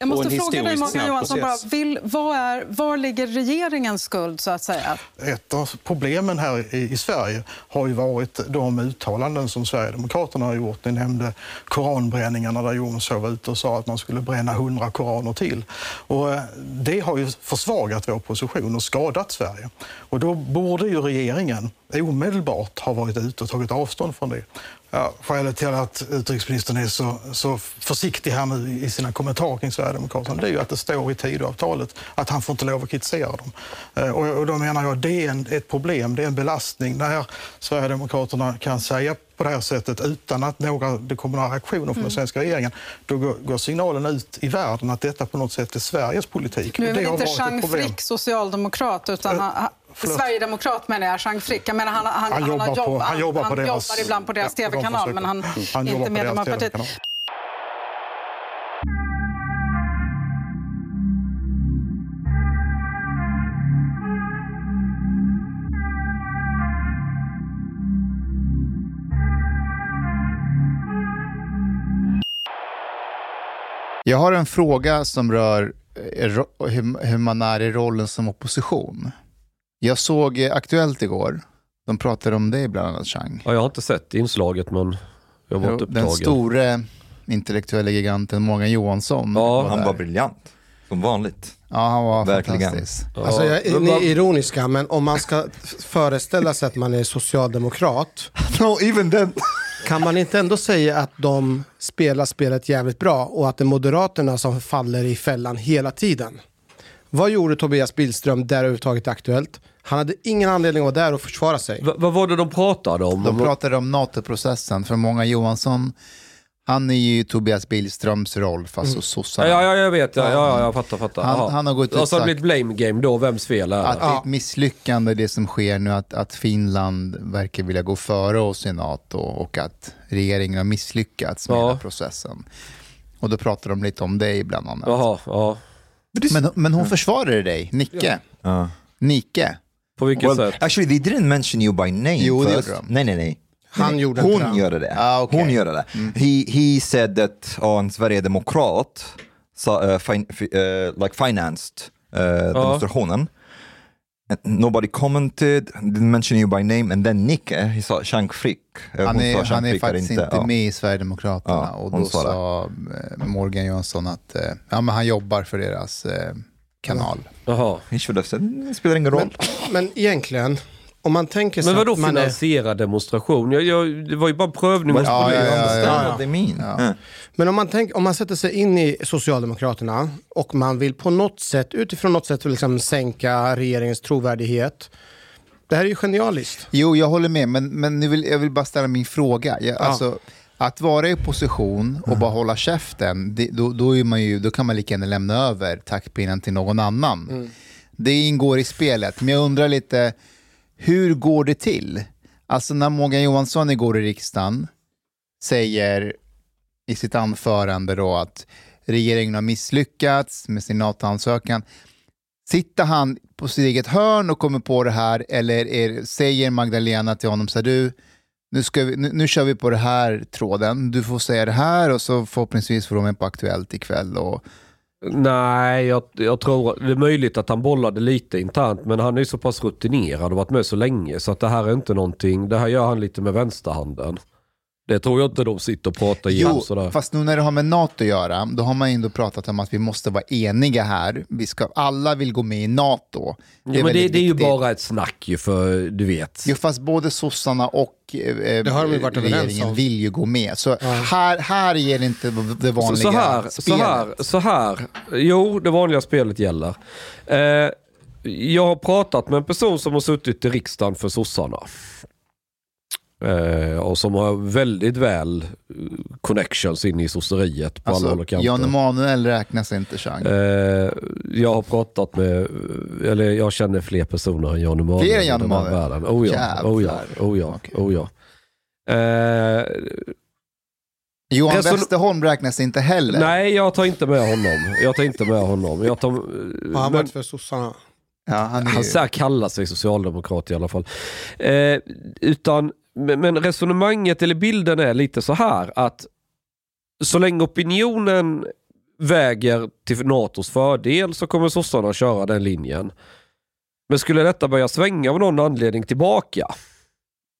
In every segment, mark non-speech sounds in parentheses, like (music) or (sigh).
Jag måste fråga dig, Morgan Johansson, bara, vill, vad är, var ligger regeringens skuld, så att säga? Ett av problemen här i, i Sverige har ju varit de uttalanden som Sverigedemokraterna har gjort. Ni nämnde koranbränningarna där Jomshof var ute och sa att man skulle bränna hundra koraner till. Och eh, det har ju försvagat vår position och skadat Sverige. Och då borde ju regeringen omedelbart ha varit ute och tagit avstånd från det. Ja, skälet till att utrikesministern är så, så försiktig här nu i sina kommentarer kring Sverigedemokraterna det är ju att det står i Tidöavtalet att han får inte lov att kritisera dem. Eh, Och, och då menar jag det är en, ett problem, det är en belastning när Sverigedemokraterna kan säga på det här sättet utan att några, det kommer några reaktioner från den svenska regeringen. Då går, går signalen ut i världen att detta på något sätt är Sveriges politik. Nu är väl har inte Jean. Frick socialdemokrat, utan han, han, förlåt. Sverigedemokrat menar jag, Jean Frick. Jag menar, han, han, Han jobbar har på- han jobbar på han deras- jobbar ibland på deras ja, de tv-kanal, försöker. men han, Han är inte medlem av partiet. Jag har en fråga som rör eh, hur man är i rollen som opposition. Jag såg eh, Aktuellt igår. De pratade om dig bland annat, Chang. Ja, jag har inte sett inslaget men jag var inte Den upptagen. store intellektuella giganten Morgan Johansson. Ja, Han där. var briljant, som vanligt. Ja, han var Verkligen. fantastisk. Ja. Alltså, jag, ni är ironiska, men om man ska föreställa sig att man är socialdemokrat (laughs) No, even then. kan man inte ändå säga att de spelar spelet jävligt bra och att det är Moderaterna som faller i fällan hela tiden? Vad gjorde Tobias Billström där överhuvudtaget aktuellt? Han hade ingen anledning att vara där och försvara sig. Va- vad var det de pratade om? De pratade om NATO-processen, för Morgan Johansson, han är ju Tobias Billströms roll, fast hos sossarna. Ja, ja, jag vet. Ja, ja, ja, jag fattar, fattar. Han- han har gått ut Och så har det blivit blame game då, vems fel är Att det? det är ett misslyckande det som sker nu, att, att Finland verkar vilja gå före oss i NATO och att regeringen har misslyckats med Ja. hela processen. Och då pratar de lite om dig bland annat. Jaha, ja. Men, men hon försvarade dig, Nicke. Uh, Nike. På vilket well, sätt? actually, they didn't mention you by name Jo, det first. gjorde de. Nej, nej, nej. Han Nej, gjorde Hon det. gör det. Ah, okej. Hon gör det. He, he said that oh, en sverigedemokrat sa, uh, fin, fi, uh, like financed uh, demonstrationen. Nobody commented, didn't mention you by name, and then Nicke, he sa Chang Frick. Uh, Han är, han är faktiskt inte ja. med i Sverigedemokraterna. Ja, och då sa eh, Morgan Johansson att eh, ja, men han jobbar för deras eh, kanal. Jaha. He should have said, det spelar ingen roll. Men egentligen, om man tänker sig Men vadå att man är... finansiera demonstration? Jag, jag, det var ju bara prövning. Och Ja, you ja, ja, ja. Men om man, tänk, om man sätter sig in i Socialdemokraterna och man vill på något sätt, utifrån något sätt liksom sänka regeringens trovärdighet. Det här är ju genialiskt. Jo, jag håller med, men, men nu vill, jag vill bara ställa min fråga. Jag, alltså, att vara i opposition och bara hålla käften, det, då, då, är man ju, då kan man lika gärna lämna över taktpinnen till någon annan. Det ingår i spelet, men jag undrar lite, hur går det till? Alltså när Morgan Johansson igår i riksdagen säger i sitt anförande då att regeringen har misslyckats med sin NATO-ansökan. Sitter han på sitt eget hörn och kommer på det här eller är, säger Magdalena till honom så här, du, nu, ska vi, nu, nu kör vi på det här tråden, du får säga det här och så förhoppningsvis får de med på Aktuellt ikväll. Och, Nej, jag, jag tror det är möjligt att han bollade lite internt, men han är ju så pass rutinerad och varit med så länge så att det här är inte någonting, det här gör han lite med vänsterhanden. Det tror jag inte de sitter och pratar igenom jo, sådär. fast nu när det har med NATO att göra, då har man ändå pratat om att vi måste vara eniga här. Vi ska, alla vill gå med i NATO. ja, men det, det är ju bara ett snack ju för, du vet. Jo, fast både sossarna och eh, Det har de ju varit överens regeringen vill ju gå med. Så här, här ger det inte det Så, vanliga så, här, så spelet. här, så här. Jo, det vanliga spelet gäller. Eh, jag har pratat med en person som har suttit i riksdagen för sossarna. Eh, och som har väldigt väl eh, connections in i sosseriet på alla håll Alltså, och kanter. Jan Emanuel räknas inte, Chang. Eh, jag har pratat med, eller jag känner fler personer än Jan Emanuel. Fler än Jan Emanuel? världen. Oh ja, oh ja, Jävlar. oh ja, Okej. oh ja. Eh, Johan reson- Westerholm räknas inte heller. nej, jag tar inte med honom. Jag tar inte med honom. Jag tar, Har han men, varit för sossarna? Ja, han är han så kallar sig socialdemokrat i alla fall. Eh, utan, men, resonemanget eller bilden är lite så här att så länge opinionen väger till NATOs fördel så kommer sossarna köra den linjen. Men skulle detta börja svänga av någon anledning tillbaka,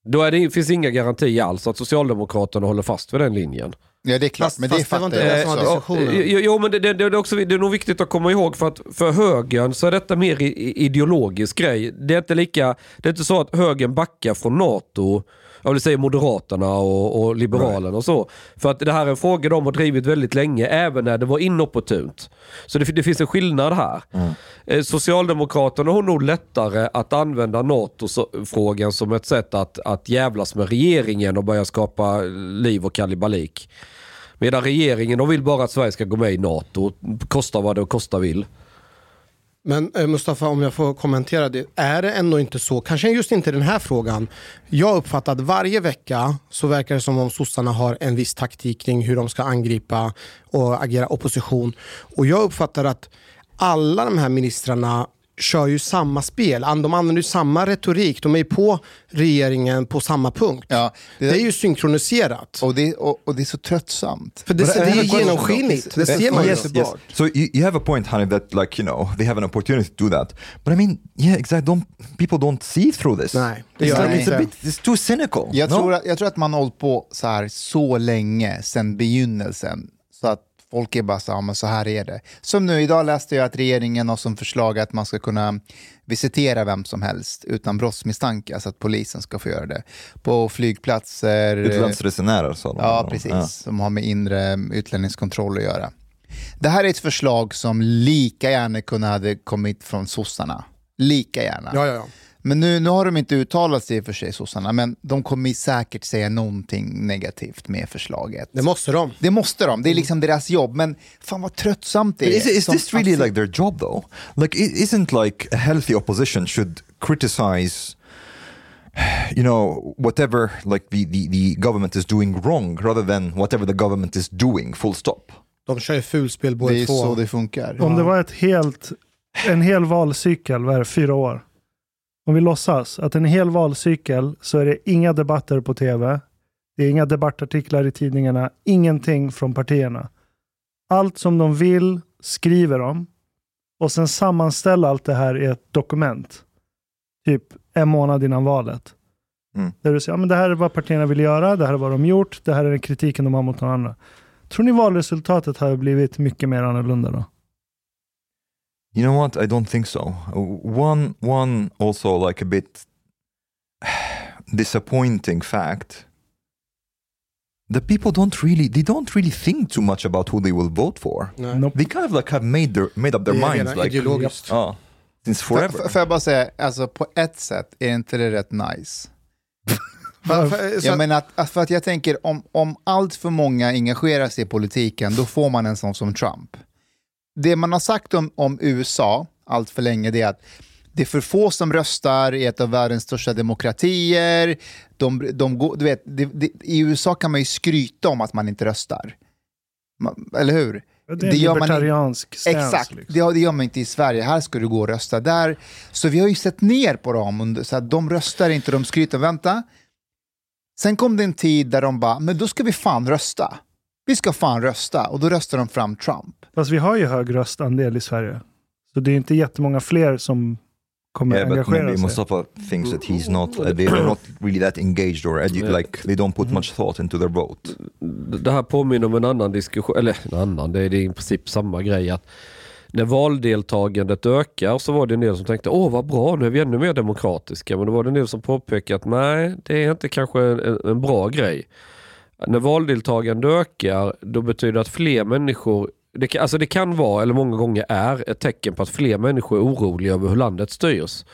då är det, finns inga garantier alls att Socialdemokraterna håller fast vid den linjen. Ja, det är klart. Fast- men det fast det var inte jag det som var diskussionen. Jo, jo, men det, det, det, är också, det är nog viktigt att komma ihåg för att för högern så är detta mer ideologisk grej. Det är inte lika, det är inte så att högern backar från NATO, jag vill säga Moderaterna och, och Liberalerna och så. För att det här är en fråga de har drivit väldigt länge, även när det var inopportunt. Så det, det finns en skillnad här. Eh, Socialdemokraterna har nog lättare att använda NATO-frågan som ett sätt att, att jävlas med regeringen och börja skapa liv och kalibalik. Medan regeringen de vill bara att Sverige ska gå med i NATO, kosta vad det kosta vill. Men eh, Mustafa, om jag får kommentera det. Är det ändå inte så, kanske just inte den här frågan. Jag uppfattar att varje vecka så verkar det som om sossarna har en viss taktik kring hur de ska angripa och agera opposition. Och jag uppfattar att alla de här ministrarna kör ju samma spel. De använder ju samma retorik. De är ju på regeringen på samma punkt. Ja, det, är ju synkroniserat. Och det, och, och det är så tröttsamt. För det, I det är ju genomskinligt. Det ser man ju. Yes, yes. So you, you have a point, Hanif, that like you know they have an opportunity to do that. But I mean, yeah, exactly. Don't people don't see through this? Nej, det it's, gör like, it's a inte. bit, it's too cynical. Jag, no? tror att, jag tror att man har hållit på så här så länge, sedan begynnelsen. Så att folk är bara så "Ja, men så här är det. Som nu, idag läste jag att regeringen har som förslag att man ska kunna visitera vem som helst utan brottsmisstanke, alltså att polisen ska få göra det. På flygplatser. Utlandsresenärer så. Ja, precis. Som har med inre utlänningskontroll att göra. Det här är ett förslag som lika gärna kunde ha kommit från sossarna. Lika gärna. Ja, ja, ja. Men nu, nu har de inte uttalat sig i och för sig, sossarna, men de kommer säkert säga någonting negativt med förslaget. Det måste de. Det måste de, det är liksom deras jobb, men fan vad tröttsamt det är. Is, is this really like their job though? Like, isn't like a healthy opposition should criticize, you know, whatever like the, the, the government is doing wrong rather than whatever the government is doing, full stop. De kör ju fulspel Det båda är två. så det funkar. Om det var ett helt, en hel valcykel, vad är det, fyra år? Om vi låtsas att en hel valcykel så är det inga debatter på tv, det är inga debattartiklar i tidningarna, ingenting från partierna. Allt som de vill skriver de och sen sammanställa allt det här i ett dokument. Typ en månad innan valet. Mm. Där du säger, ja, men det här är vad partierna vill göra, det här är vad de gjort, det här är den kritiken de har mot annan. Tror ni valresultatet har blivit mycket mer annorlunda då? You know what? I don't think so. One, one also like a bit disappointing fact. The people don't really, they don't really think too much about who they will vote for. Nej. Nope. They kind of like have made their made up their Det är minds like ideologiskt. oh, since Får- forever. Får får jag bara säga, alltså på ett sätt är inte det rätt nice. (laughs) För- Jag menar att, att för att jag tänker om, om allt för många engagerar sig i politiken, då får man en sån som Trump. Det man har sagt om, om USA allt för länge, det är att det är för få som röstar i ett av världens största demokratier. De, de, går- du vet, det, det, I USA kan man ju skryta om att man inte röstar. Man, eller hur? Det är en Det gör man libertariansk stance. Exakt, Liksom. det, det gör man inte i Sverige. Här ska du gå och rösta där. Så vi har ju sett ner på dem. under- Så att de röstar inte, de skryter. Vänta. Sen kom det en tid där de bara, men då ska vi fan rösta. Vi ska fan rösta. Och då röstar de fram Trump. Fast vi har ju hög röstandel i Sverige. Så det är inte jättemånga fler som kommer Yeah, engagera maybe sig. Mustafa thinks that he's not, uh, they're not really that engaged or edu- Yeah. like they don't put much thought into their vote. Det här påminner om en annan diskussion, eller en annan, det är, det är i princip samma grej. att När valdeltagandet ökar så var det en del som tänkte åh vad bra, nu är vi ännu mer demokratiska. Men då var det en del som påpekade att nej, det är inte kanske en, en bra grej. När valdeltagandet ökar, då betyder det att fler människor det kan, alltså det kan vara, eller många gånger är, ett tecken på att fler människor är oroliga över hur landet styrs.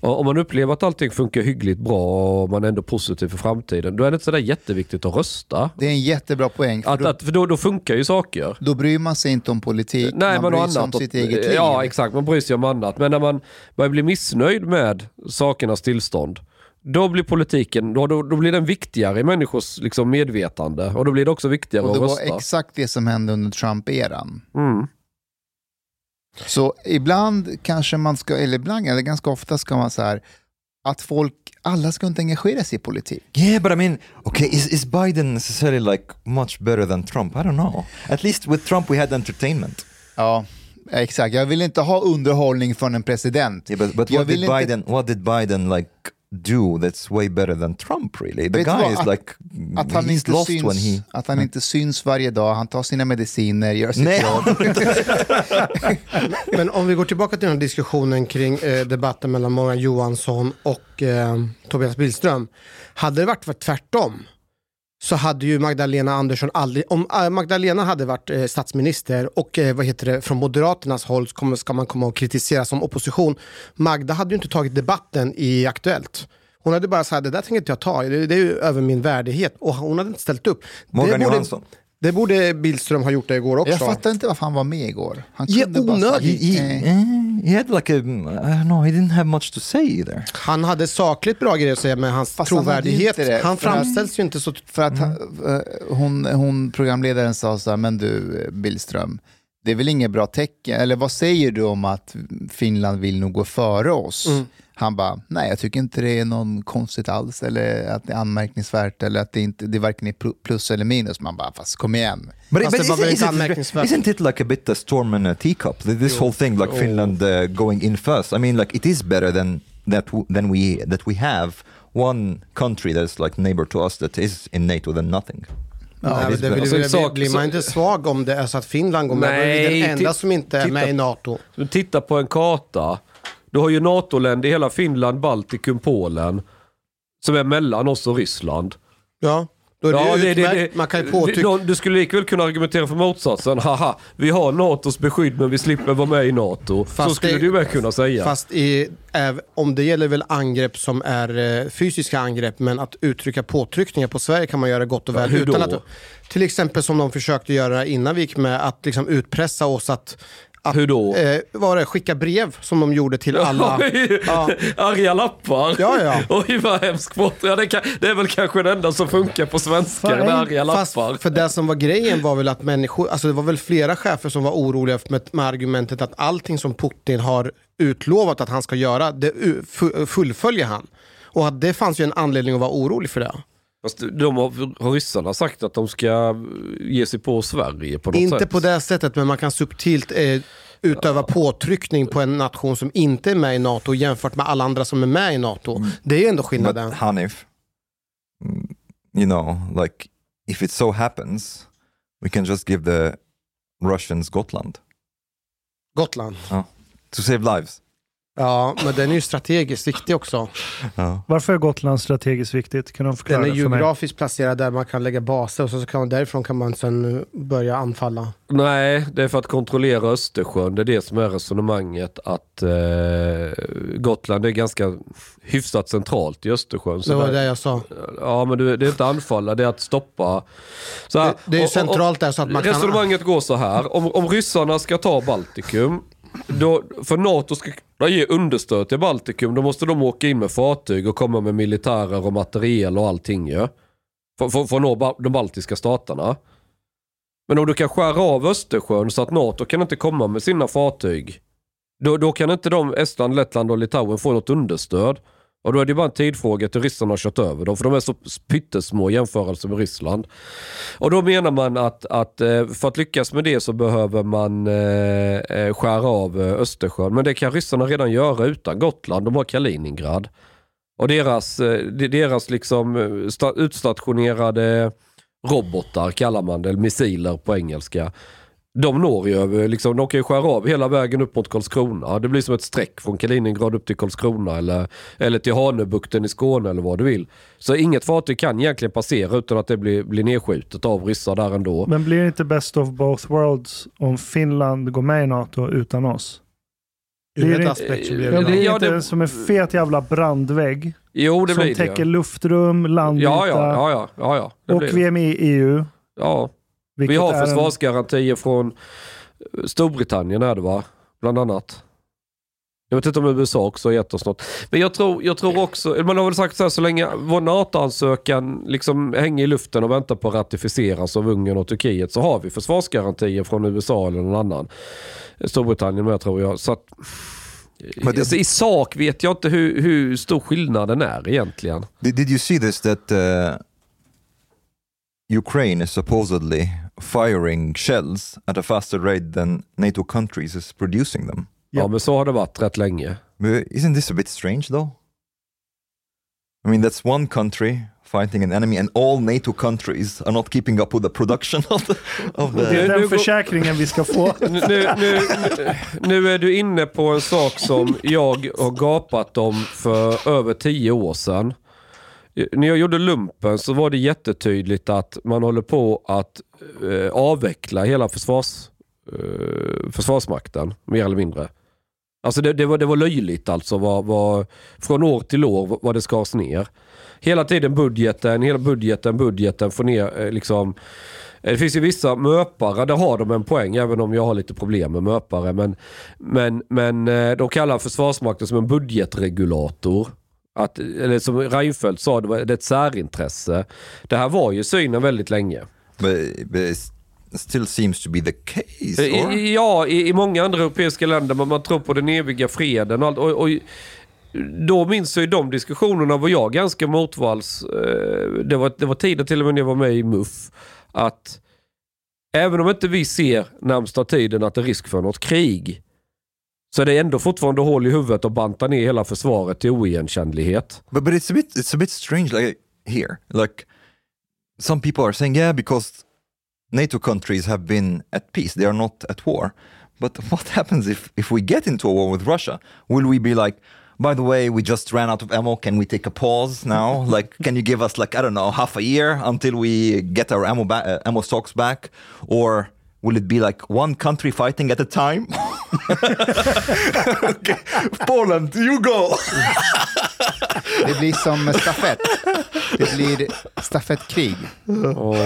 Och om man upplever att allting funkar hyggligt bra och man är ändå positiv för framtiden, då är det inte sådär jätteviktigt att rösta. Det är en jättebra poäng. För Att, då, att, för då, då funkar ju saker. då bryr man sig inte om politik, Nej, man men bryr sig om annat. sitt eget liv. Ja, exakt. Man bryr sig om annat. Men när man börjar bli missnöjd med sakernas tillstånd, då blir politiken, då, då, då blir den viktigare i människors liksom, medvetande. Och då blir det också viktigare Och det att var rösta. exakt det som hände under Trump-eran. Mm. Så ibland kanske man ska, eller ibland, eller ganska ofta ska man så här, att folk, alla ska inte engagera sig i politik. Yeah, but I mean, okay, is, is Biden necessarily like much better than Trump? I don't know. At least with Trump we had entertainment. Ja, exakt. Jag vill inte ha underhållning från en president. Yeah, but, but what did vill inte- Biden? What did Biden like do that's way better than Trump? Really, the Vet guy vad? is Att- like Att han, he's inte lost syns, when he. att han inte syns varje dag, han tar sina mediciner, gör sitt Nej. jobb. Men om vi går tillbaka till den här diskussionen kring eh, debatten mellan Morgan Johansson och eh, Tobias Billström. Hade det varit för tvärtom så hade ju Magdalena Andersson aldrig, om eh, Magdalena hade varit eh, statsminister och eh, vad heter det, från Moderaternas håll ska man komma och kritisera som opposition. Magda hade ju inte tagit debatten i Aktuellt. Hon hade bara sagt det där tänker inte jag ta, det, det är ju över min värdighet. Och hon hade inte ställt upp. Morgan det borde, Johansson. Det borde Billström ha gjort det igår också. Jag fattar inte varför han var med igår. Han kunde bara onödigt. He, he, eh, eh, he had like a I don't know. He didn't have much to say either. Han hade sakligt bra grejer att säga med hans Fast han trovärdighet. det, han för att- framställs ju inte så... För att eh, hon, hon, programledaren sa så här, men du Billström, det är väl inget bra tecken, eller vad säger du om att Finland vill nog gå före oss? Mm. Han bara, nej jag tycker inte det är någon konstigt alls, eller att det är anmärkningsvärt, eller att det, inte, det varken är pl- plus eller minus. Man bara, fast kom igen. But, Fast det var väl inte anmärkningsvärt. isn't it like a bit a storm in a teacup? Th- This whole thing, like Finland uh, going in first. I mean, like it is better than that. Than we that we have one country that's like neighbor to us that is in NATO than nothing. Nej, det men blir, Alltså, sak- blir man inte svag om det är så att Finland går med? Nej, det är den enda som inte är med i NATO. Du tittar på en karta. Du har ju NATO-länder i hela Finland, Baltikum, Polen. Som är mellan oss och Ryssland. Ja, då är det, Ja, ju det- det- det- Man kan ju påtycka... Du skulle likväl kunna argumentera för motsatsen. (laughs) Haha, vi har NATOs beskydd men vi slipper vara med i NATO. Fast så skulle det- du med kunna säga. Fast i, om det gäller väl angrepp som är eh, fysiska angrepp, men att uttrycka påtryckningar på Sverige kan man göra gott och väl. hur utan att, till exempel som de försökte göra innan vi gick med, att liksom utpressa oss att, att Hur då? Eh, var det, skicka brev som de gjorde till (laughs) alla. (laughs) Oj, Ja. Arga lappar. Ja, ja. (laughs) Oj vad hemskt sport. Ja, det, kan, det är väl kanske det enda som funkar på svenska. Med arga Fast lappar. för det som var grejen var väl att människor, alltså det var väl flera chefer som var oroliga med, med argumentet att allting som Putin har utlovat att han ska göra, det fullföljer han. Och att det fanns ju en anledning att vara orolig för det. Fast de har, har ryssarna sagt att de ska ge sig på Sverige på något Inte sätt? på det sättet, men man kan subtilt eh, utöva påtryckning på en nation som inte är med i NATO jämfört med alla andra som är med i NATO. Det är ändå But skillnaden. Hanif, mm, you know, like if it so happens, we can just give the Russians Gotland Gotland. to save lives. Ja, men den är ju strategiskt viktig också. Ja. Varför är Gotland strategiskt viktigt? Kan de förklara Den är det för mig? geografiskt placerad där man kan lägga baser och så kan man, därifrån kan man sen börja anfalla. Nej, det är för att kontrollera Östersjön. Det är det som är resonemanget. Att eh, Gotland är ganska hyfsat centralt i Östersjön. Så Det var där- det jag sa. Ja, men det det är inte anfalla, det är att stoppa. Så här, Det, det är ju och- och- centralt där så att man kan... Resonemanget går så här. Om, om ryssarna ska ta Baltikum, då, för NATO ska kunna ge understöd till Baltikum, då måste de åka in med fartyg och komma med militärer och materiel och allting ju. För, för, för att nå de baltiska staterna. Men om du kan skära av Östersjön så att NATO kan inte komma med sina fartyg. Då, då kan inte de, Estland, Lettland och Litauen få något understöd. Och då är det bara en tidfråga till ryssarna har kört över dem. För de är så pyttesmå i jämförelse med Ryssland. Och då menar man att, att eh, för att lyckas med det så behöver man eh, eh, skära av Östersjön. Men det kan ryssarna redan göra utan Gotland. De har Kaliningrad. Och deras, deras liksom utstationerade robotar kallar man det, missiler på engelska. De når ju över, liksom, de kan ju skära av hela vägen upp mot Karlskrona. Det blir som ett streck från Kaliningrad upp till Karlskrona eller, eller till Hanöbukten i Skåne eller vad du vill. Så inget fartyg kan egentligen passera utan att det blir, blir nedskjutet av ryssar där ändå. Men blir det inte best of both worlds om Finland går med i NATO utan oss? Ur Blir ett det- aspekt blir Ja, det blir Ja, det inte det- som en fet jävla brandvägg Jo, det som blir täcker det. luftrum, landyta Ja, ja, ja, ja, ja, ja. Det och blir vi det. är med i EU. Ja, vi vilket har är en- försvarsgarantier från Storbritannien är det va? Bland annat. Jag vet inte om USA också har gett oss något. Men jag tror, jag tror också, man har väl sagt så här så länge vår NATO-ansökan liksom hänger i luften och väntar på att ratificeras av Ungern och Turkiet så har vi försvarsgarantier från USA eller någon annan. Storbritannien med tror jag. Så att, But alltså, I sak vet jag inte hur, hur stor skillnaden är egentligen. Did, did you see this that uh, Ukraine is supposedly firing shells at a faster rate than NATO countries is producing them? Ja, Ja. men så har det varit rätt länge. But isn't this a bit strange though? I mean, that's one country fighting an enemy, and all NATO countries are not keeping up with the production of the. Of Det är the den försäkringen vi ska få. (laughs) Nu, nu, nu, nu är du inne på en sak som jag har gapat om för över tio år sedan. När jag gjorde lumpen så var det jättetydligt att man håller på att eh, avveckla hela försvars, eh, Försvarsmakten, mer eller mindre. Alltså det, det, var, det var löjligt alltså, var, var, från år till år vad, det skars ner. Hela tiden budgeten, hela budgeten, budgeten, få ner eh, liksom eh, Det finns ju vissa möpare, där har de en poäng, även om jag har lite problem med möpare. Men, men, men eh, de kallar Försvarsmakten som en budgetregulator. Att, eller som Reinfeldt sa, det, var, det är ett särintresse. Det här var ju synen väldigt länge. but, but still seems to be the case. I, Or? i- ja, i, i många andra europeiska länder, men man tror på den eviga freden och allt. Och, och, då minns jag ju de diskussionerna var jag ganska motvalls. eh, Det var, det var tiden till och med när jag var med i MUF. Att även om inte vi ser närmsta tiden att det är risk för något krig. Så är det ändå fortfarande hål i huvudet att banta ner hela försvaret till oigenkännlighet. But but it's a bit it's a bit strange like here. Like some people are saying yeah because NATO countries have been at peace. They are not at war. But (laughs) what happens if if we get into a war with Russia? Will we be like by the way, we just ran out of ammo. Can we take a pause now? (laughs) like, can you give us like I don't know half a year until we get our ammo ba- uh, ammo stocks back, or will it be like one country fighting at a time? (laughs) (laughs) okay. Poland, you go. Det blir som stafett. Det blir stafettkrig. Och,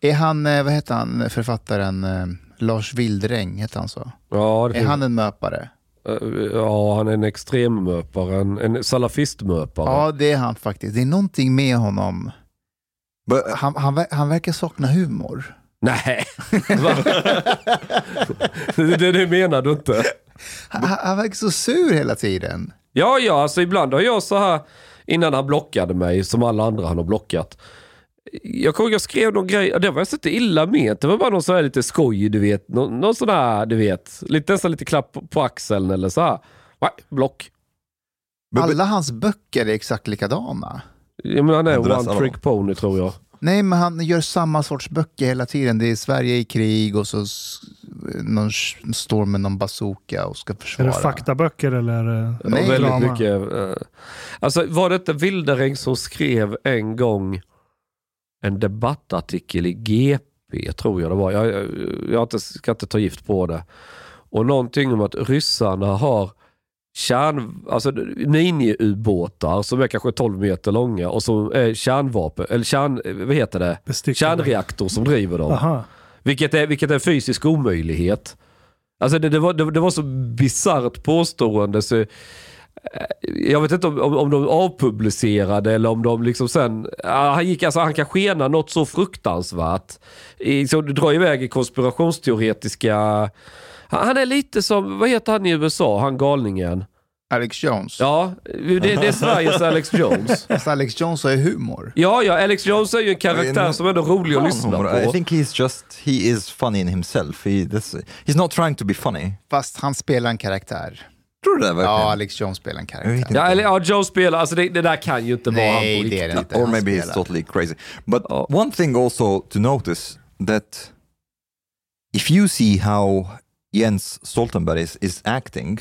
Är han, eh, vad heter han, författaren eh, Lars Wildräng, heter han så? ja, det Är han en möpare? Eh, Ja, han är en extremmöpare, en, en salafistmöpare. Ja, det är han faktiskt. Det är någonting med honom. But Han, han, han verkar sakna humor. Nej, (laughs) det, det menar du inte? Han, verkar så sur hela tiden. Ja, ja, alltså ibland har jag så här, innan han blockade mig, som alla andra han har blockat. Jag kommer jag skrev någon grej, det var inte illa ment, det var bara någon sån här lite skoj, du vet. Någon, någon sån här, du vet, lite, nästan lite klapp på, axeln eller så här. Nej, block. Alla hans böcker är exakt likadana. Jag menar, han är one trick pony tror jag. Nej, men han gör samma sorts böcker hela tiden. Det är Sverige i krig och så någon står med någon bazooka och ska Är försvara. det faktaböcker eller? är det- Ja, Nej, väldigt drama. mycket. eh, Alltså var det inte Wildereng som skrev en gång en debattartikel i GP, tror jag det var. Jag, jag, jag ska inte ta gift på det. Och någonting om att ryssarna har kärn, alltså miniubåtar som är kanske 12 meter långa och som är kärnvapen, eller kärn, vad heter det? Bestyckade. Kärnreaktor som driver dem. Aha. Vilket är, vilket är en fysisk omöjlighet. Alltså det, det, var, det, det var så bisarrt påstående så eh, jag vet inte om, om, om de avpublicerade eller om de liksom sen... ja, Han, gick, alltså, han kan skena något så fruktansvärt. I, så det drar iväg i konspirationsteoretiska... Han, han är lite som, vad heter han i USA, han galningen? Alex Jones. Ja, det, det är Sveriges (laughs) Alex Jones. Fast Alex Jones har ju humor. Ja, ja, Alex Jones är ju en karaktär men- som ändå är rolig att lyssna I på. think he's just he is funny in himself. He this, he's not trying to be funny. Fast han spelar en karaktär. Tror du det verkligen? Ja, Alex Jones spelar en karaktär. Ja, eller ja, Joe spelar, alltså det, det där kan ju inte vara han Nej, på det är riktigt. det inte. or han maybe he's totally crazy. But Oh. one thing also to notice that if you see how Jens Stoltenberg is, is acting,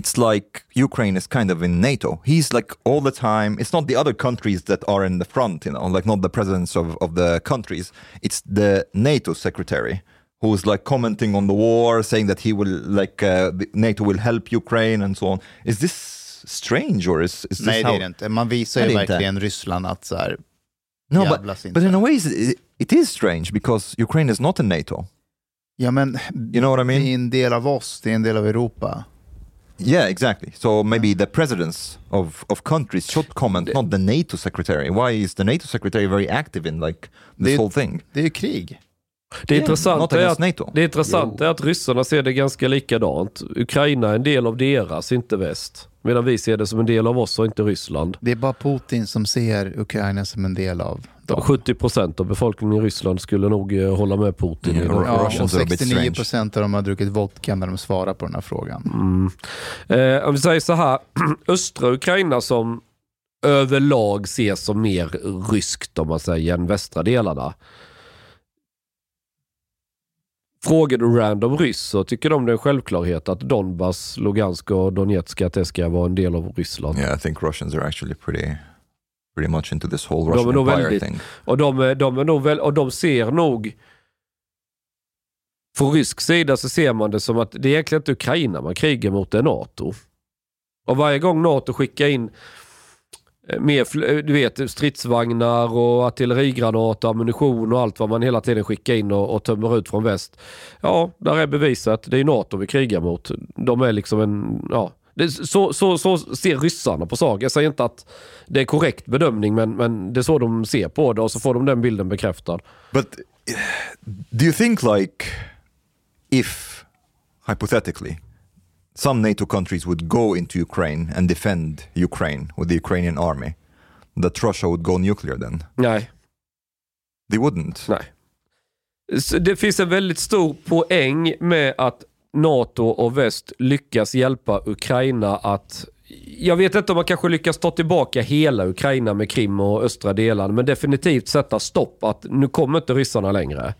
it's like Ukraine is kind of in NATO. He's like all the time. It's not the other countries that are in the front, you know, like not the presidents of, of the countries. It's the NATO secretary who's like commenting on the war, saying that he will like uh, NATO will help Ukraine and so on. Is this strange or is, is this Nej, det how? är det inte. Man visar ju inte. verkligen Ryssland att så här, No, but, inte. but in a way, it, it is strange because Ukraine is not in NATO. Ja, men You know what I mean? det är en del av oss, det är en del av Europa. Yeah, exactly. So maybe the presidents of, of countries should comment, not the NATO secretary. Why is the NATO secretary very active in like this Det- whole thing? Det är ju krig. Det intressanta är att NATO. Det intressanta är att ryssarna ser det ganska likadant. Ukraina är en del av deras, inte väst. Medan vi ser det som en del av oss och inte Ryssland. Det är bara Putin som ser Ukraina som en del av dem. 70 procent av befolkningen i Ryssland skulle nog eh, hålla med Putin. i Ja, och Russians are a bit 69 procent av dem har druckit vodka när de svarar på den här frågan. Mm. Eh, om vi säger så här, (clears throat) östra Ukraina som överlag ses som mer ryskt om man säger än västra delarna. Frågar du random ryss så tycker de det är en självklarhet att Donbass, Lugansk och Donetsk att det ska vara en del av Ryssland. Yeah, I think Russians are actually pretty, pretty much into this whole De är Russian nog empire väldigt- thing. Och de, är- de, är nog väl, och de ser nog... Från rysk sida så ser man det som att det är egentligen inte Ukraina man krigar mot, det är NATO. Och varje gång NATO skickar in med, mer eh, du vet, stridsvagnar och artillerigranater, ammunition och allt vad man hela tiden skickar in och, och tömmer ut från väst. Ja, där är bevisat. Det är NATO vi krigar mot. De är liksom en... Ja, det, så, så, så ser ryssarna på saker. Jag säger inte att det är korrekt bedömning men, men det är så de ser på det och så får de den bilden bekräftad. But eh, do you think like if hypothetically some NATO countries would go into Ukraine and defend Ukraine with the Ukrainian army, that Russia would go nuclear then? Nej, They wouldn't. nej. Så det finns en väldigt stor poäng med att NATO och väst lyckas hjälpa Ukraina att jag vet inte om man kanske lyckas ta tillbaka hela Ukraina med Krim och östra delarna, men definitivt sätta stopp att nu kommer inte ryssarna längre.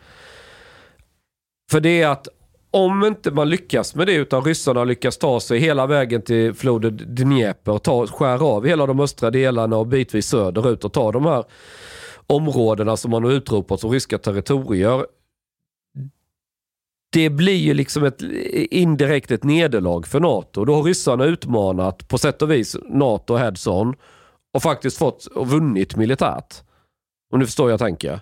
För det är att om inte man lyckas med det utan ryssarna lyckas ta sig hela vägen till floden Dnepr, ta, skära av hela de östra delarna och bitvis söderut och ta de här områdena som man har utropat som ryska territorier. Det blir ju liksom ett indirekt ett nederlag för NATO. Då har ryssarna utmanat på sätt och vis NATO heads-on och faktiskt fått och vunnit militärt. Om du förstår hur jag tänker.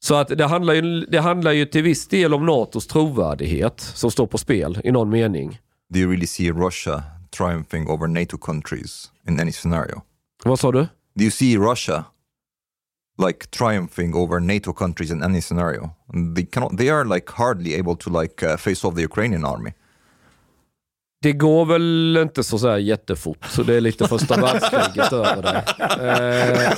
Så att det handlar, ju, det handlar ju till viss del om NATOs trovärdighet som står på spel i någon mening. Do you really see Russia triumphing over NATO countries in any scenario? Vad sa du? Do you see Russia like triumphing over NATO countries in any scenario? They cannot. They are like hardly able to like uh, face off the Ukrainian army. Det går väl inte så, så jättefort, så det är lite första världskriget (laughs) över det. Eh,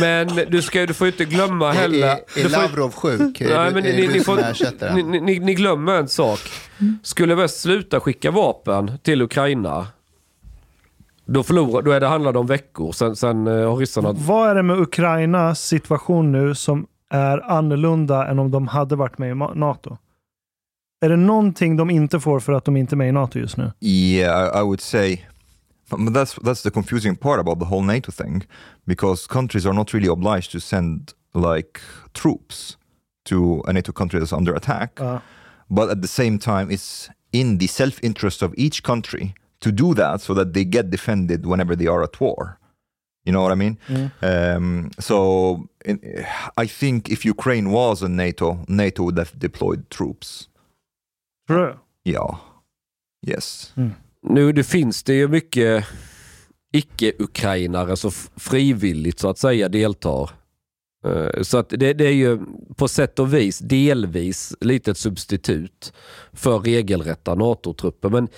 men du, ska, du får ju inte glömma Är, heller... är, är ju- Lavrov sjuk? Är, Nej, men är ni, ni, får, ni, ni, ni glömmer en sak. Skulle väst sluta skicka vapen till Ukraina, då, förlorar, då är det, handlar det om veckor. Sen, sen eh, har ryssarna... Vad är det med Ukrainas situation nu som är annorlunda än om de hade varit med i NATO? Är det någonting de inte får för att de inte är med i NATO just nu? Yeah, I, I would say, but that's that's the confusing part about the whole NATO thing, because countries are not really obliged to send like troops to a NATO country that's under attack. Ja. but at the same time it's in the self-interest of each country to do that so that they get defended whenever they are at war. You know what i mean? Mm-hmm. Um, so in, i think if ukraine was in nato nato would have deployed troops. Du? yeah. Yes hmm. Nu det finns det ju mycket icke-ukrainare som frivilligt så att säga deltar. Eh, Så att det, det är ju på sätt och vis delvis lite ett substitut för regelrätta NATO-trupper. Men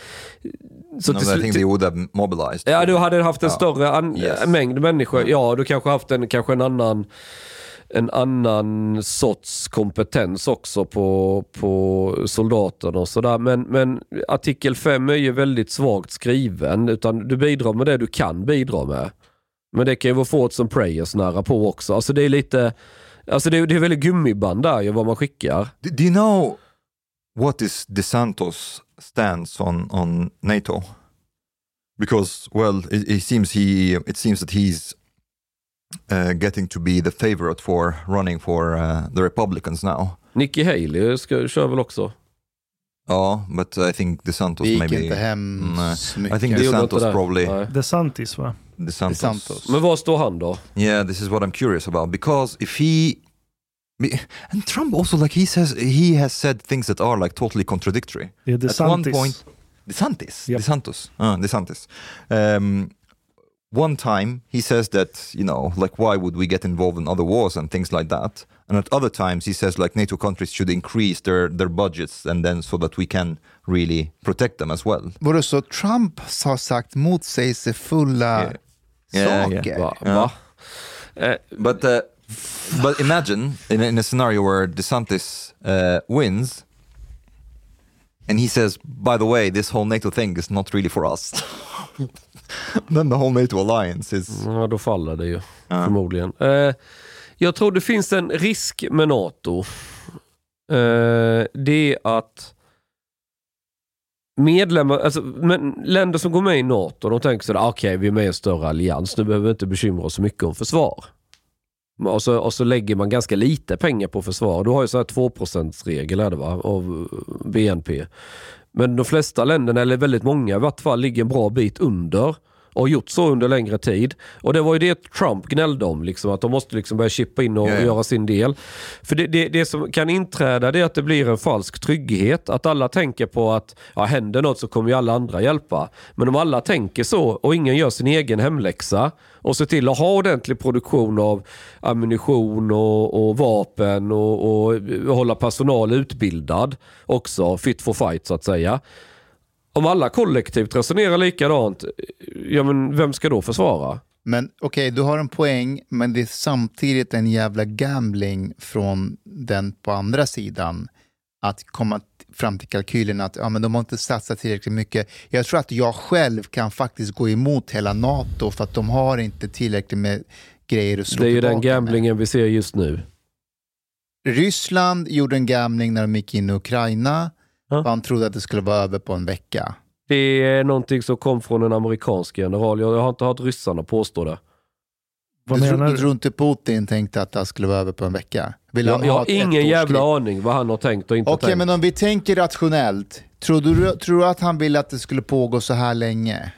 så no, till slut- they would have mobilized Ja, du hade haft en större an- Yes. mängd människor. Ja, du kanske haft en, kanske en annan en annan sorts kompetens också på, på soldaterna och sådär. Men, men artikel 5 är ju väldigt svagt skriven. Utan du bidrar med det du kan bidra med. Men det kan ju vara forts and prayers nära på också. Alltså det är lite, alltså det är, det är väldigt gummiband där ju vad man skickar. do, do you know what is DeSantos stance on on NATO? Because well, it, it seems he it seems that he's uh, getting to be the favorite for running for uh, the Republicans now. Nikki Haley ska, kör väl också? Ja, but I think DeSantos Det gick maybe. inte hem Nej. så I mycket. think Det gjorde DeSantos probably. Nej. DeSantis va? DeSantos. DeSantos. Men var står han då? Yeah, this is what I'm curious about because if he and Trump also like he says he has said things that are like totally contradictory. Det är At one DeSantis. point, DeSantis, Yep. DeSantos, uh, DeSantis. Um, one time he says that you know like why would we get involved in other wars and things like that and at other times he says like nato countries should increase their their budgets and then so that we can really protect them as well Vadå, så Trump har sagt motsägelsefulla Yeah. Yeah, saker? Va? Va? Eh, but uh, but imagine in a, in a scenario where desantis uh, wins and he says by the way this whole nato thing is not really for us (laughs) (laughs) then the whole nato alliance is Ja, då faller det ju förmodligen. Eh, jag tror det finns en risk med NATO. Eh, det är att medlemmar, alltså, men länder som går med i NATO, de tänker sådär, okej vi är med i en större allians, nu behöver vi inte bekymra oss så mycket om försvar. Och så, och så lägger man ganska lite pengar på försvar. Du har ju så här 2%-regel är det va, av BNP. Men de flesta länderna, eller väldigt många i vart fall, ligger en bra bit under och gjort så under längre tid. Och det var ju det Trump gnällde om, liksom, att de måste liksom börja chippa in och, och göra sin del. För det, det, det som kan inträda det är att det blir en falsk trygghet. Att alla tänker på att ja, händer något så kommer ju alla andra hjälpa. Men om alla tänker så och ingen gör sin egen hemläxa och ser till att ha ordentlig produktion av ammunition och, och vapen och, och hålla personal utbildad också, fit for fight så att säga. Om alla kollektivt resonerar likadant, ja men vem ska då försvara? Men okej, du har en poäng, men det är samtidigt en jävla gambling från den på andra sidan. Att komma fram till kalkylen att ja, men de har inte satsat tillräckligt mycket. Jag tror att jag själv kan faktiskt gå emot hela NATO för att de har inte tillräckligt med grejer att slå Det är ju den tillbaka med. gamblingen vi ser just nu. Ryssland gjorde en gambling när de gick in i Ukraina. Ja. Man trodde att det skulle vara över på en vecka. Det är någonting som kom från en amerikansk general. Jag har inte hört ryssarna påstå det. Vad du, menar du du? tror inte Putin tänkte att det skulle vara över på en vecka? Vill Jag, han jag ha har ingen jävla aning vad han har tänkt och inte Okej, tänkt. men om vi tänker rationellt. Tror du, tror du att han ville att det skulle pågå så här länge?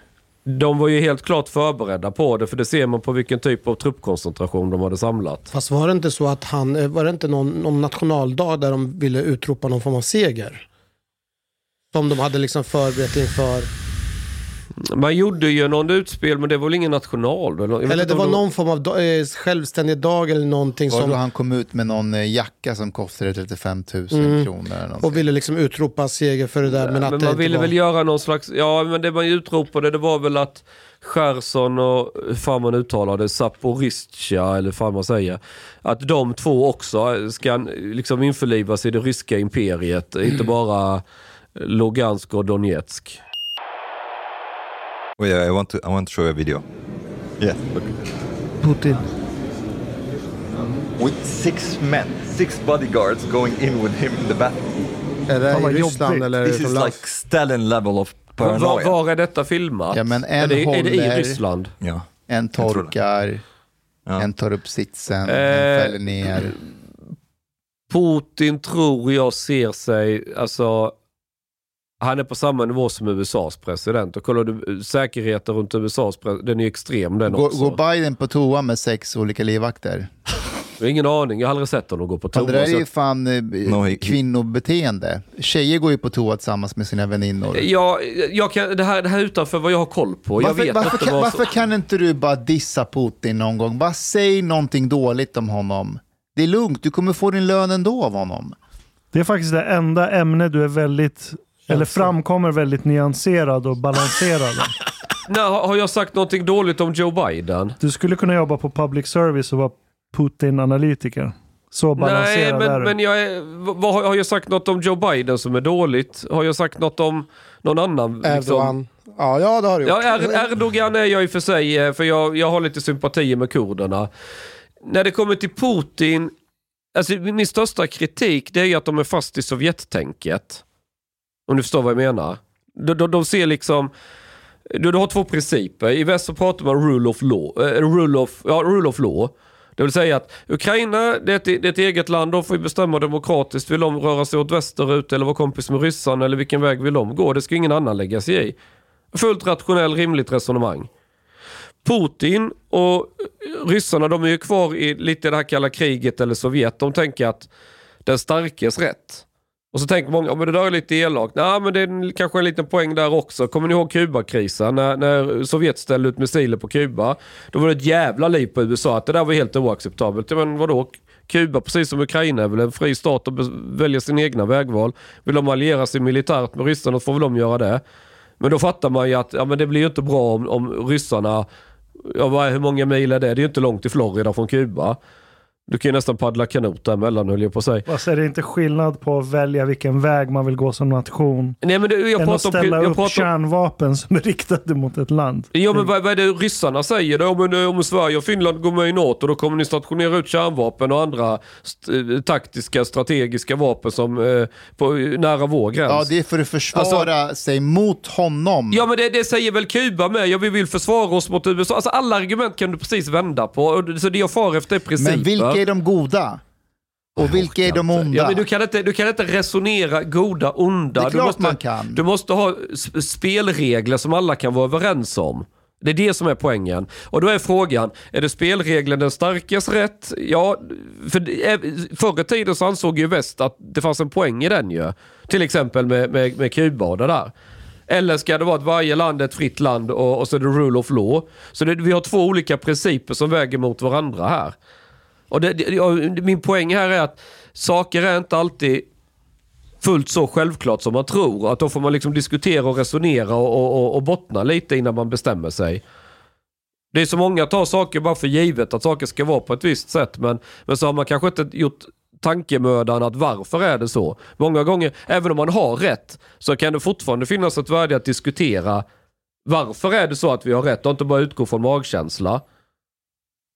De var ju helt klart förberedda på det, för det ser man på vilken typ av truppkoncentration de hade samlat. Fast var det inte så att han, eh, var det inte någon, någon nationaldag där de ville utropa någon form av seger? Som de hade liksom förberett inför. Man gjorde ju någon utspel, men det var väl ingen national? Eller, Eller det var någon form av eh, självständig dag eller någonting Var då som... han kom ut med någon eh, jacka som kostade 35 000 Mm. kronor? Eller. Och ville liksom utropa seger för det där. Men, Men, att det man ville var... väl göra någon slags, ja men det man utropade det var väl att Cherson och, hur fan man uttalar det, Zaporizjzja eller hur fan man säger. Att de två också ska liksom införlivas i det ryska imperiet, inte bara Lugansk och Donetsk. Oh yeah, I want to I want to show you a video. Yeah, look. Putin. With six men, six bodyguards going in with him in the bathroom. Är det Fan, i Ryssland jobbigt. eller This is like Stalin level of Var, paranoia. var är detta filmat? Ja, men en är, det, är det i håller- Ryssland? Ja. En torkar, Ja. en tar upp sitsen, Eh, en fäller ner. Putin tror jag ser sig, alltså han är på samma nivå som USAs president. Och kollar du säkerheten runt USAs president, den är ju extrem den Går, också. går Biden på toa med sex olika livvakter? Jag har ingen aning, jag har aldrig sett honom gå på toa. det där är ju fan eh, No, kvinnobeteende. Tjejer går ju på toa tillsammans med sina väninnor. Ja, jag kan, det, här, det här är utanför vad jag har koll på. Jag Varför, vet varför, kan, varför kan inte du bara dissa Putin någon gång? Bara säg någonting dåligt om honom. Det är lugnt, du kommer få din lön ändå av honom. Det är faktiskt det enda ämne du är väldigt, eller framkommer väldigt nyanserad och balanserad. (laughs) Nej, har jag sagt någonting dåligt om Joe Biden? Du skulle kunna jobba på public service och vara Putin-analytiker. Så Nej, balanserad är men, du. men jag är, vad, har jag sagt något om Joe Biden som är dåligt? Har jag sagt något om någon annan? liksom? Erdogan. Ja, ja, det har du gjort. Ja, er, Erdogan är jag i och för sig, eh, för jag, jag har lite sympatier med kurderna. När det kommer till Putin, alltså min största kritik det är ju att de är fast i Sovjettänket. Om du förstår vad jag menar. De, de, de ser liksom, du, du har två principer. I väst så pratar man rule of law, eh, rule of, ja, rule of law. Det vill säga att Ukraina, det är, ett, det är ett eget land, de får ju bestämma demokratiskt. Vill de röra sig åt västerut eller vara kompis med ryssarna eller vilken väg vill de gå? Det ska ingen annan lägga sig i. Fullt rationell, rimligt resonemang. Putin och ryssarna, de är ju kvar i lite det här kalla kriget eller Sovjet. De tänker att den starkes rätt. Och så tänker många, ja, men det där är lite elakt. Nej, men det är en- kanske en liten poäng där också. Kommer ni ihåg Kubakrisen? När, när Sovjet ställde ut missiler på Kuba. Då var det ett jävla liv på USA att det där var helt oacceptabelt. Ja, Men vadå? Kuba, precis som Ukraina, är väl en fri stat och väljer sin egna vägval. Vill de alliera sig militärt med ryssarna så får väl de göra det. Men då fattar man ju att ja, men det blir ju inte bra om, om ryssarna, ja, hur många mil är det? Det är ju inte långt till Florida från Kuba. Du kan ju nästan paddla kanot däremellan höll jag på att säga. Alltså, är det inte skillnad på att välja vilken väg man vill gå som nation? Nej men det, jag än att pratar om... ställa Jag upp pratar om kärnvapen som är riktade mot ett land. Ja men vad, vad är det ryssarna säger då? Om, om Sverige och Finland går med i NATO då kommer ni stationera ut kärnvapen och andra st- eh, taktiska strategiska vapen som eh, på, nära vår gräns. Ja, det är för att försvara sig mot honom. Ja men det, det säger väl Kuba med. Ja, vi vill försvara oss mot USA. Alltså alla argument kan du precis vända på. Så det jag far efter är principer. Vilka är de goda? Och vilka är de onda? Ja, men du, kan inte, du kan inte resonera goda, onda. Det är du klart måste, man kan. Du måste ha sp- spelregler som alla kan vara överens om. Det är det som är poängen. Och då är frågan, är det spelregeln den starkes rätt? Ja, för är- förr i tiden så ansåg ju väst att det fanns en poäng i den ju. Till exempel med, med, med Kuba och det där. Eller ska det vara att varje land är ett fritt land och, och så är det rule of law. Så det, vi har två olika principer som väger mot varandra här. Och det, det, och min poäng här är att saker är inte alltid fullt så självklart som man tror. Att då får man liksom diskutera och resonera och, och, och, och bottna lite innan man bestämmer sig. Det är så många tar saker bara för givet att saker ska vara på ett visst sätt. Men, men så har man kanske inte gjort tankemödan att varför är det så? Många gånger, även om man har rätt, så kan det fortfarande finnas ett värde att diskutera varför är det så att vi har rätt och inte bara utgå från magkänsla.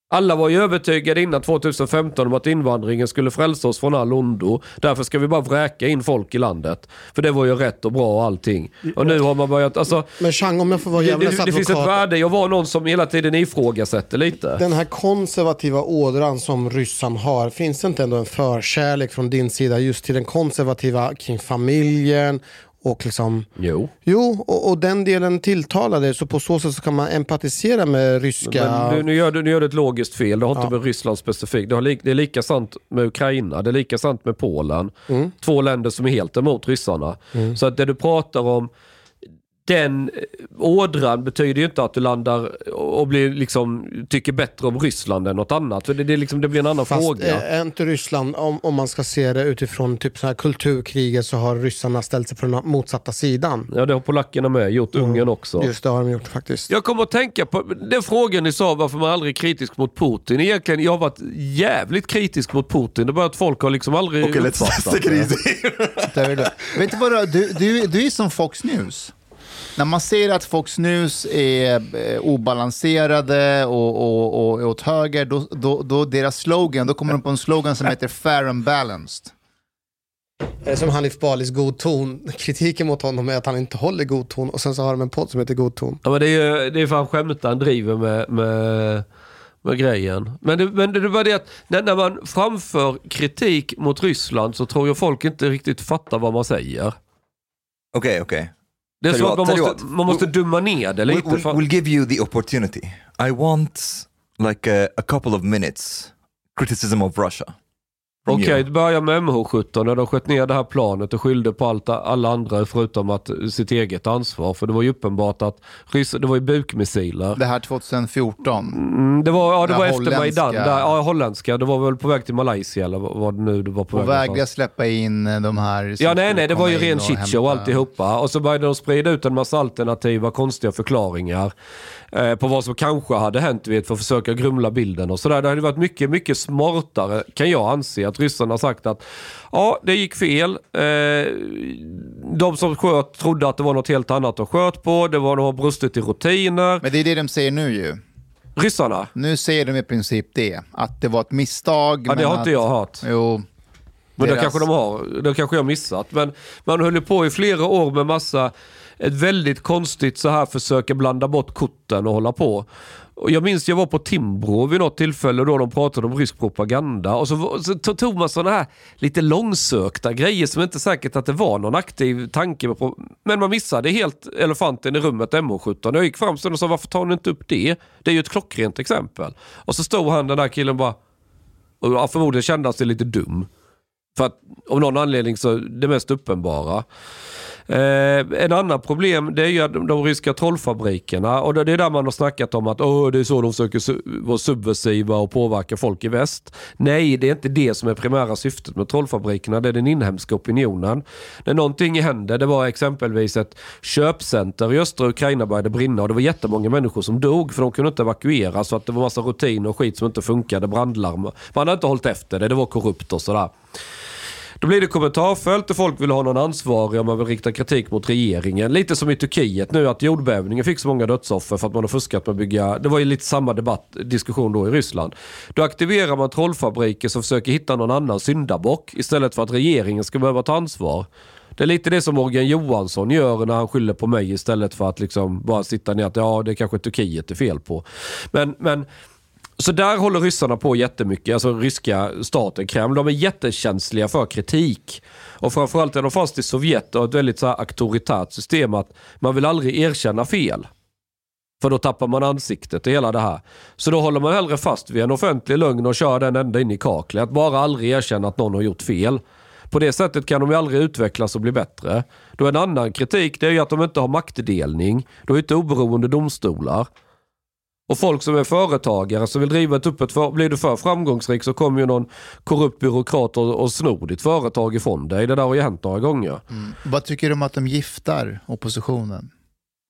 Alla var ju övertygade innan 2015 om att invandringen skulle frälsa oss från all ondo. Därför ska vi bara vräka in folk i landet. För det var ju rätt och bra och allting. Och nu har man börjat, alltså, Men Chang, om jag får vara djävulens det, det finns ett advokat. värde i att vara någon som hela tiden ifrågasätter lite. Den här konservativa ådran som ryssarna har, finns det inte ändå en förkärlek från din sida just till den konservativa kring familjen och liksom Jo. Jo, och, och den delen tilltalar dig så på så sätt så kan man empatisera med ryska... Men du, nu, gör du, nu gör du ett logiskt fel. Det har inte med Ryssland specifikt. Det, lik, det är lika sant med Ukraina. Det är lika sant med Polen. Mm. Två länder som är helt emot ryssarna. Så att det du pratar om, den eh, ådran betyder ju inte att du landar och blir, liksom, tycker bättre om Ryssland än något annat. För det, det, liksom, det blir en annan Fast fråga. eh, är inte Ryssland, om, om man ska se det utifrån typ så här kulturkriget så har ryssarna ställt sig på den motsatta sidan. Ja, det har polackerna med gjort. Ungern också. Just det har de gjort faktiskt. Jag kommer att tänka på den frågan ni sa varför man aldrig är kritisk mot Putin. Egentligen, jag har varit jävligt kritisk mot Putin. Det är bara att folk har liksom aldrig Okej, let's uppfattat det. är det. Vet du vad, du, du, du är som Fox News. När man ser att Fox News är eh, obalanserade och, och, och är åt höger, då, då, då deras slogan, då kommer de på en slogan som heter fair and balanced. Det är som Hanif Balis god ton. Kritiken mot honom är att han inte håller god ton och sen så har de en podd som heter God ton. Ja, men det är ju det är fan skämtan driver med, med, med grejen. Men det, men det var det att när, när man framför kritik mot Ryssland så tror jag folk inte riktigt fattar vad man säger. Okej, okej. Det är så att man måste, man måste dumma ner det We'll, we'll, we'll give you the opportunity. I want like a, a couple of minutes criticism of Russia. Okej, you. det börjar med MH17 när de sköt ner det här planet och skyllde på allt, alla andra förutom att, sitt eget ansvar. För det var ju uppenbart att det var ju bukmissiler. Det här 2014. Mm, det var, ja, det Det var efter Majdan. Där, ja, holländska. Det var väl på väg till Malaysia eller vad det nu det var på Och väg vägrade någonstans. släppa in eh, de här Ja, nej, nej, det var ju ren och shitshow hämta- alltihopa. Och så började de sprida ut en massa alternativa konstiga förklaringar eh, på vad som kanske hade hänt vet, för att försöka grumla bilden och sådär. Det hade varit mycket, mycket smartare kan jag anse att ryssarna har sagt att ja, det gick fel. Eh, de som sköt trodde att det var något helt annat de sköt på. Det var de har brustit i rutiner. Men det är det de säger nu ju. Ryssarna? Nu säger de i princip det. Att det var ett misstag. Ja, det har att, inte jag hört. Jo. Men det deras- kanske de har. Det kanske jag missat. Men man höll ju på i flera år med massa, ett väldigt konstigt så här försöka blanda bort korten och hålla på. Och jag minns jag var på Timbro vid något tillfälle då de pratade om rysk propaganda. Och så, så tog man sådana här lite långsökta grejer som inte säkert att det var någon aktiv tanke på. Men man missade helt elefanten i rummet MH17. Jag gick fram sen och sa varför tar ni inte upp det? Det är ju ett klockrent exempel. Och så stod han den där killen bara och förmodligen kände han sig lite dum. För att av någon anledning så det mest uppenbara. Eh, en annan problem det är ju de, de ryska trollfabrikerna och det, det är där man har snackat om att oh, det är så de försöker su vara subversiva och påverka folk i väst. Nej, det är inte det som är primära syftet med trollfabrikerna, det är den inhemska opinionen. När någonting hände, det var exempelvis ett köpcenter i östra Ukraina började brinna och det var jättemånga människor som dog för de kunde inte evakuera så att det var massa rutin och skit som inte funkade, brandlarm. Man hade inte hållit efter det, det var korrupt och sådär. Då blir det kommentarfält och folk vill ha någon ansvarig om man vill rikta kritik mot regeringen. Lite som i Turkiet nu att jordbävningen fick så många dödsoffer för att man har fuskat med att bygga... Det var ju lite samma debatt, diskussion då i Ryssland. Då aktiverar man trollfabriker som försöker hitta någon annan syndabock istället för att regeringen ska behöva ta ansvar. Det är lite det som Morgan Johansson gör när han skyller på mig istället för att liksom bara sitta ner att ja, det är kanske Turkiet är fel på. Men, men så där håller ryssarna på jättemycket, alltså ryska staten, Kreml. De är jättekänsliga för kritik. Och framförallt är de fast i Sovjet och ett väldigt så här auktoritärt system att man vill aldrig erkänna fel. För då tappar man ansiktet och hela det här. Så då håller man hellre fast vid en offentlig lögn och kör den ända in i kaklet. Att bara aldrig erkänna att någon har gjort fel. På det sättet kan de ju aldrig utvecklas och bli bättre. Då en annan kritik det är ju att de inte har maktdelning. De är inte oberoende domstolar. Och folk som är företagare som vill driva ett öppet för, blir du för framgångsrik så kommer ju någon korrupt byråkrat och, och snor ditt företag ifrån dig. Det där har ju hänt några gånger. Mm. Vad tycker du om att de giftar oppositionen?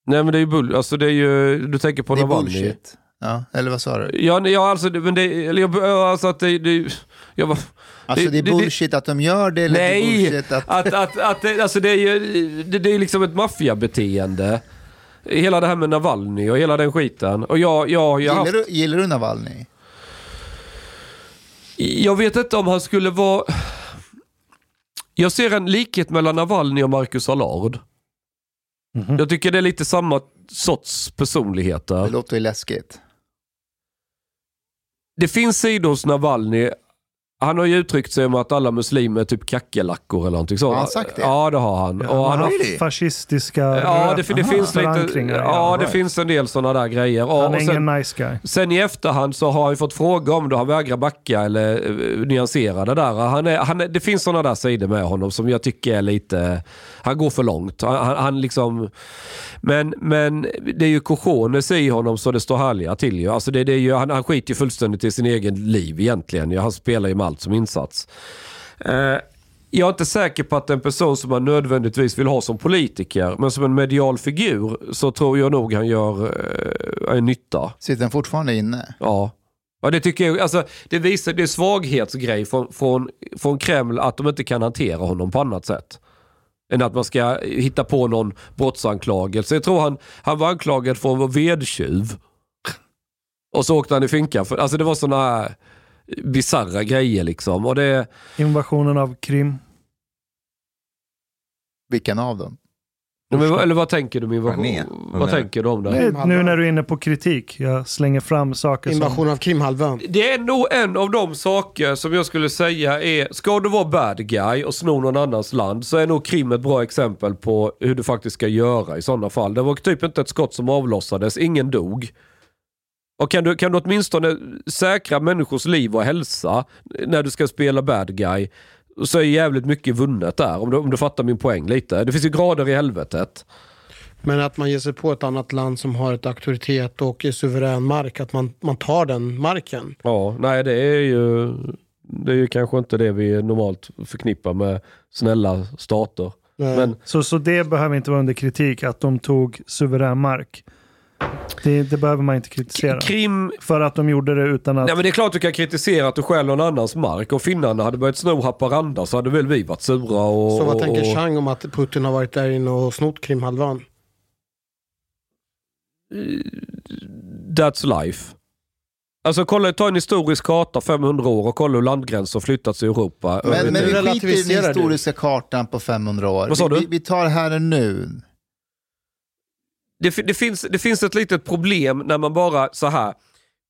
Nej men det är ju bull, alltså det är ju, du tänker på Det är bullshit. Ja, eller vad sa du? Ja, ja alltså, men det, eller jag, alltså att det, det jag var, Alltså det, är bullshit att de gör det eller det är Nej, bullshit att... att, att, att, det- alltså det är ju det, det är liksom ett maffiabeteende. Hela det här med Navalny och hela den skiten. Och jag, jag, ju Gillar haft, du, gillar du Navalny? jag vet inte om han skulle vara... Jag ser en likhet mellan Navalny och Marcus Allard. Mhm. Jag tycker det är lite samma sorts Det personligheter. låter ju läskigt. Det finns sidor hos Navalny. Han har ju uttryckt sig om att alla muslimer är typ kackerlackor eller någonting sånt. Har han sagt det? Ja, det har han. Ja, och han har fascistiska Ja, det, det finns lite, ja, det right. finns en del sådana där grejer. Han är och sen, ingen nice guy. sen i efterhand så har han fått fråga om det. Han vägrar backa eller uh, nyansera det där. Han är, han är, det finns sådana där sidor med honom som jag tycker är lite... Han går för långt. Han, han, han liksom... Men, men det är ju cojones i honom så det står härliga till ju. Alltså det, det är ju han, han skiter ju fullständigt i sin egen liv egentligen. Han spelar ju med allt som insats. Eh, jag är inte säker på att en person som man nödvändigtvis vill ha som politiker, men som en medial figur, så tror jag nog han gör eh, en nytta. Sitter han fortfarande inne? Ja. Ja, det tycker jag, alltså, det visar, det är svaghetsgrej från, från, från Kreml att de inte kan hantera honom på annat sätt. Än att man ska hitta på någon brottsanklagelse. Jag tror han, han var anklagad för att vara vedtjuv. Och så åkte han i finkan. För, alltså det var sådana här bisarra grejer liksom. Och det, Invasionen av Krim. Vilken av dem? men, eller vad tänker du med Vad är invasion? Vad tänker du om det? Nej, nu när du är inne på kritik. Jag slänger fram saker som... Invasion av Krimhalvön. Det är nog en av de saker som jag skulle säga är, ska du vara bad guy och sno någon annans land så är nog Krim ett bra exempel på hur du faktiskt ska göra i sådana fall. Det var typ inte ett skott som avlossades, ingen dog. Och kan du, kan du åtminstone säkra människors liv och hälsa när du ska spela bad guy så är jävligt mycket vunnet där, om du, om du fattar min poäng lite. Det finns ju grader i helvetet. Men att man ger sig på ett annat land som har ett auktoritet och är suverän mark, att man, man tar den marken. Ja, nej det är ju det är ju kanske inte det vi normalt förknippar med snälla stater. Men Så, så det behöver inte vara under kritik, att de tog suverän mark. Det, det behöver man inte kritisera. Krim, För att de gjorde det utan att... nej men det är klart du kan kritisera att du stjäl någon annans mark. Om finnarna hade börjat sno Haparanda så hade väl vi varit sura och... så vad tänker och, Chang om att Putin har varit där inne och snott Krimhalvön? That's life. Alltså kolla, ta en historisk karta 500 år och kolla hur landgränser flyttats i Europa. Men, men vi skiter i den du. historiska kartan på 500 år. Vad sa vi, du? vi, vi tar här och nu. Det, det, finns, det finns ett litet problem när man bara så här.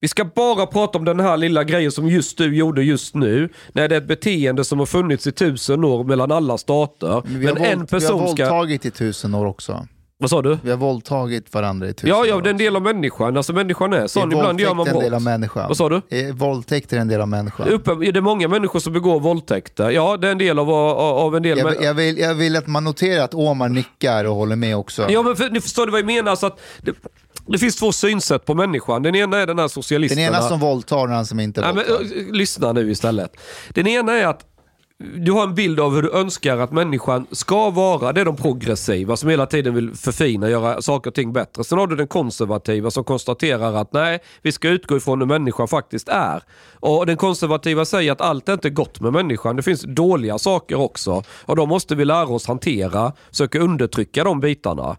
Vi ska bara prata om den här lilla grejen som just du gjorde just nu. När det är ett beteende som har funnits i tusen år mellan alla stater. Men Men, vi har, en våld, vi har person ska... våldtagit i tusen år också. Vad sa du? Vi har våldtagit varandra i tusen Ja, ja, det är en del av människan. Alltså människan är Är sån. Ibland gör man våldtäkt en del av brott. människan? Vad sa du? Är våldtäkt är en del av människan? Uppe, det är många människor som begår våldtäkter. Ja, det är en del av, av, av en del... Jag, jag, vill, jag vill att man noterar att Omar nickar och håller med också. Ja, men för, ni förstår du vad jag menar? Alltså att det, det finns två synsätt på människan. Den ena är den här socialisten. Den ena som våldtar och den som inte Nej, men, våldtar. lyssna nu istället. Den ena är att du har en bild av hur du önskar att människan ska vara. Det är de progressiva som hela tiden vill förfina, göra saker och ting bättre. Sen har du den konservativa som konstaterar att nej, vi ska utgå ifrån hur människan faktiskt är. Och den konservativa säger att allt är inte gott med människan. Det finns dåliga saker också. Och då måste vi lära oss hantera, söka undertrycka de bitarna.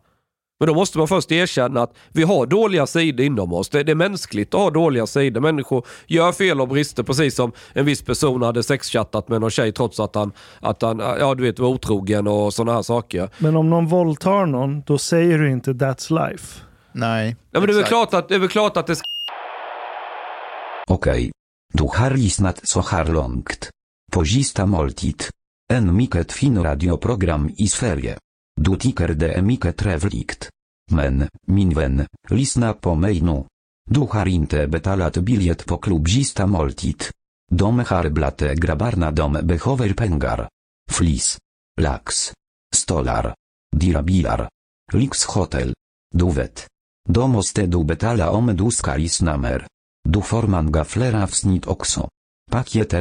Men då måste man först erkänna att vi har dåliga sidor inom oss. Det, det är mänskligt att ha dåliga sidor. Människor gör fel och brister precis som en viss person hade sexchattat med någon tjej trots att han, att han ja, du vet, var otrogen och sådana här saker. Men om någon våldtar någon, då säger du inte that's life. Nej. Ja, men det, är klart att, det är väl klart att det ska... Okej. Du har lyssnat så här långt. På Gista måltid. En mycket fin radioprogram i Sverige. Du tycker det är mycket trevligt. Men, min vän, lyssna på mig nu. Du har inte betalat biljett på klubb Gista måltid. De har blate grabbarna de behöver pengar. Flis. Lax. Stolar. Dirabilar. Lyxhotel. Du vet. De måste du betala om du ska lyssna mer. Du får många fler avsnitt också. Paket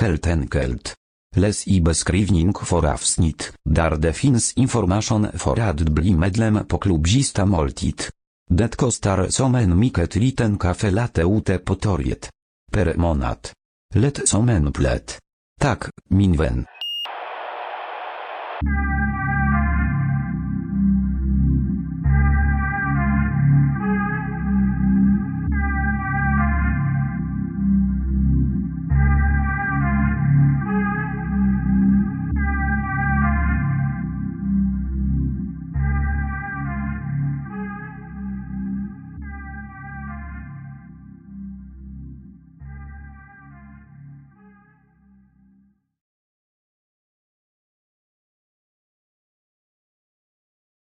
helt enkelt. Läs i beskrivning för avsnitt, där det finns information för att bli medlem på klubbista måltid. Det kostar som en mycket liten kaffe latte ute på torget. Per månad. Lätt som en plätt. Tak, min vän.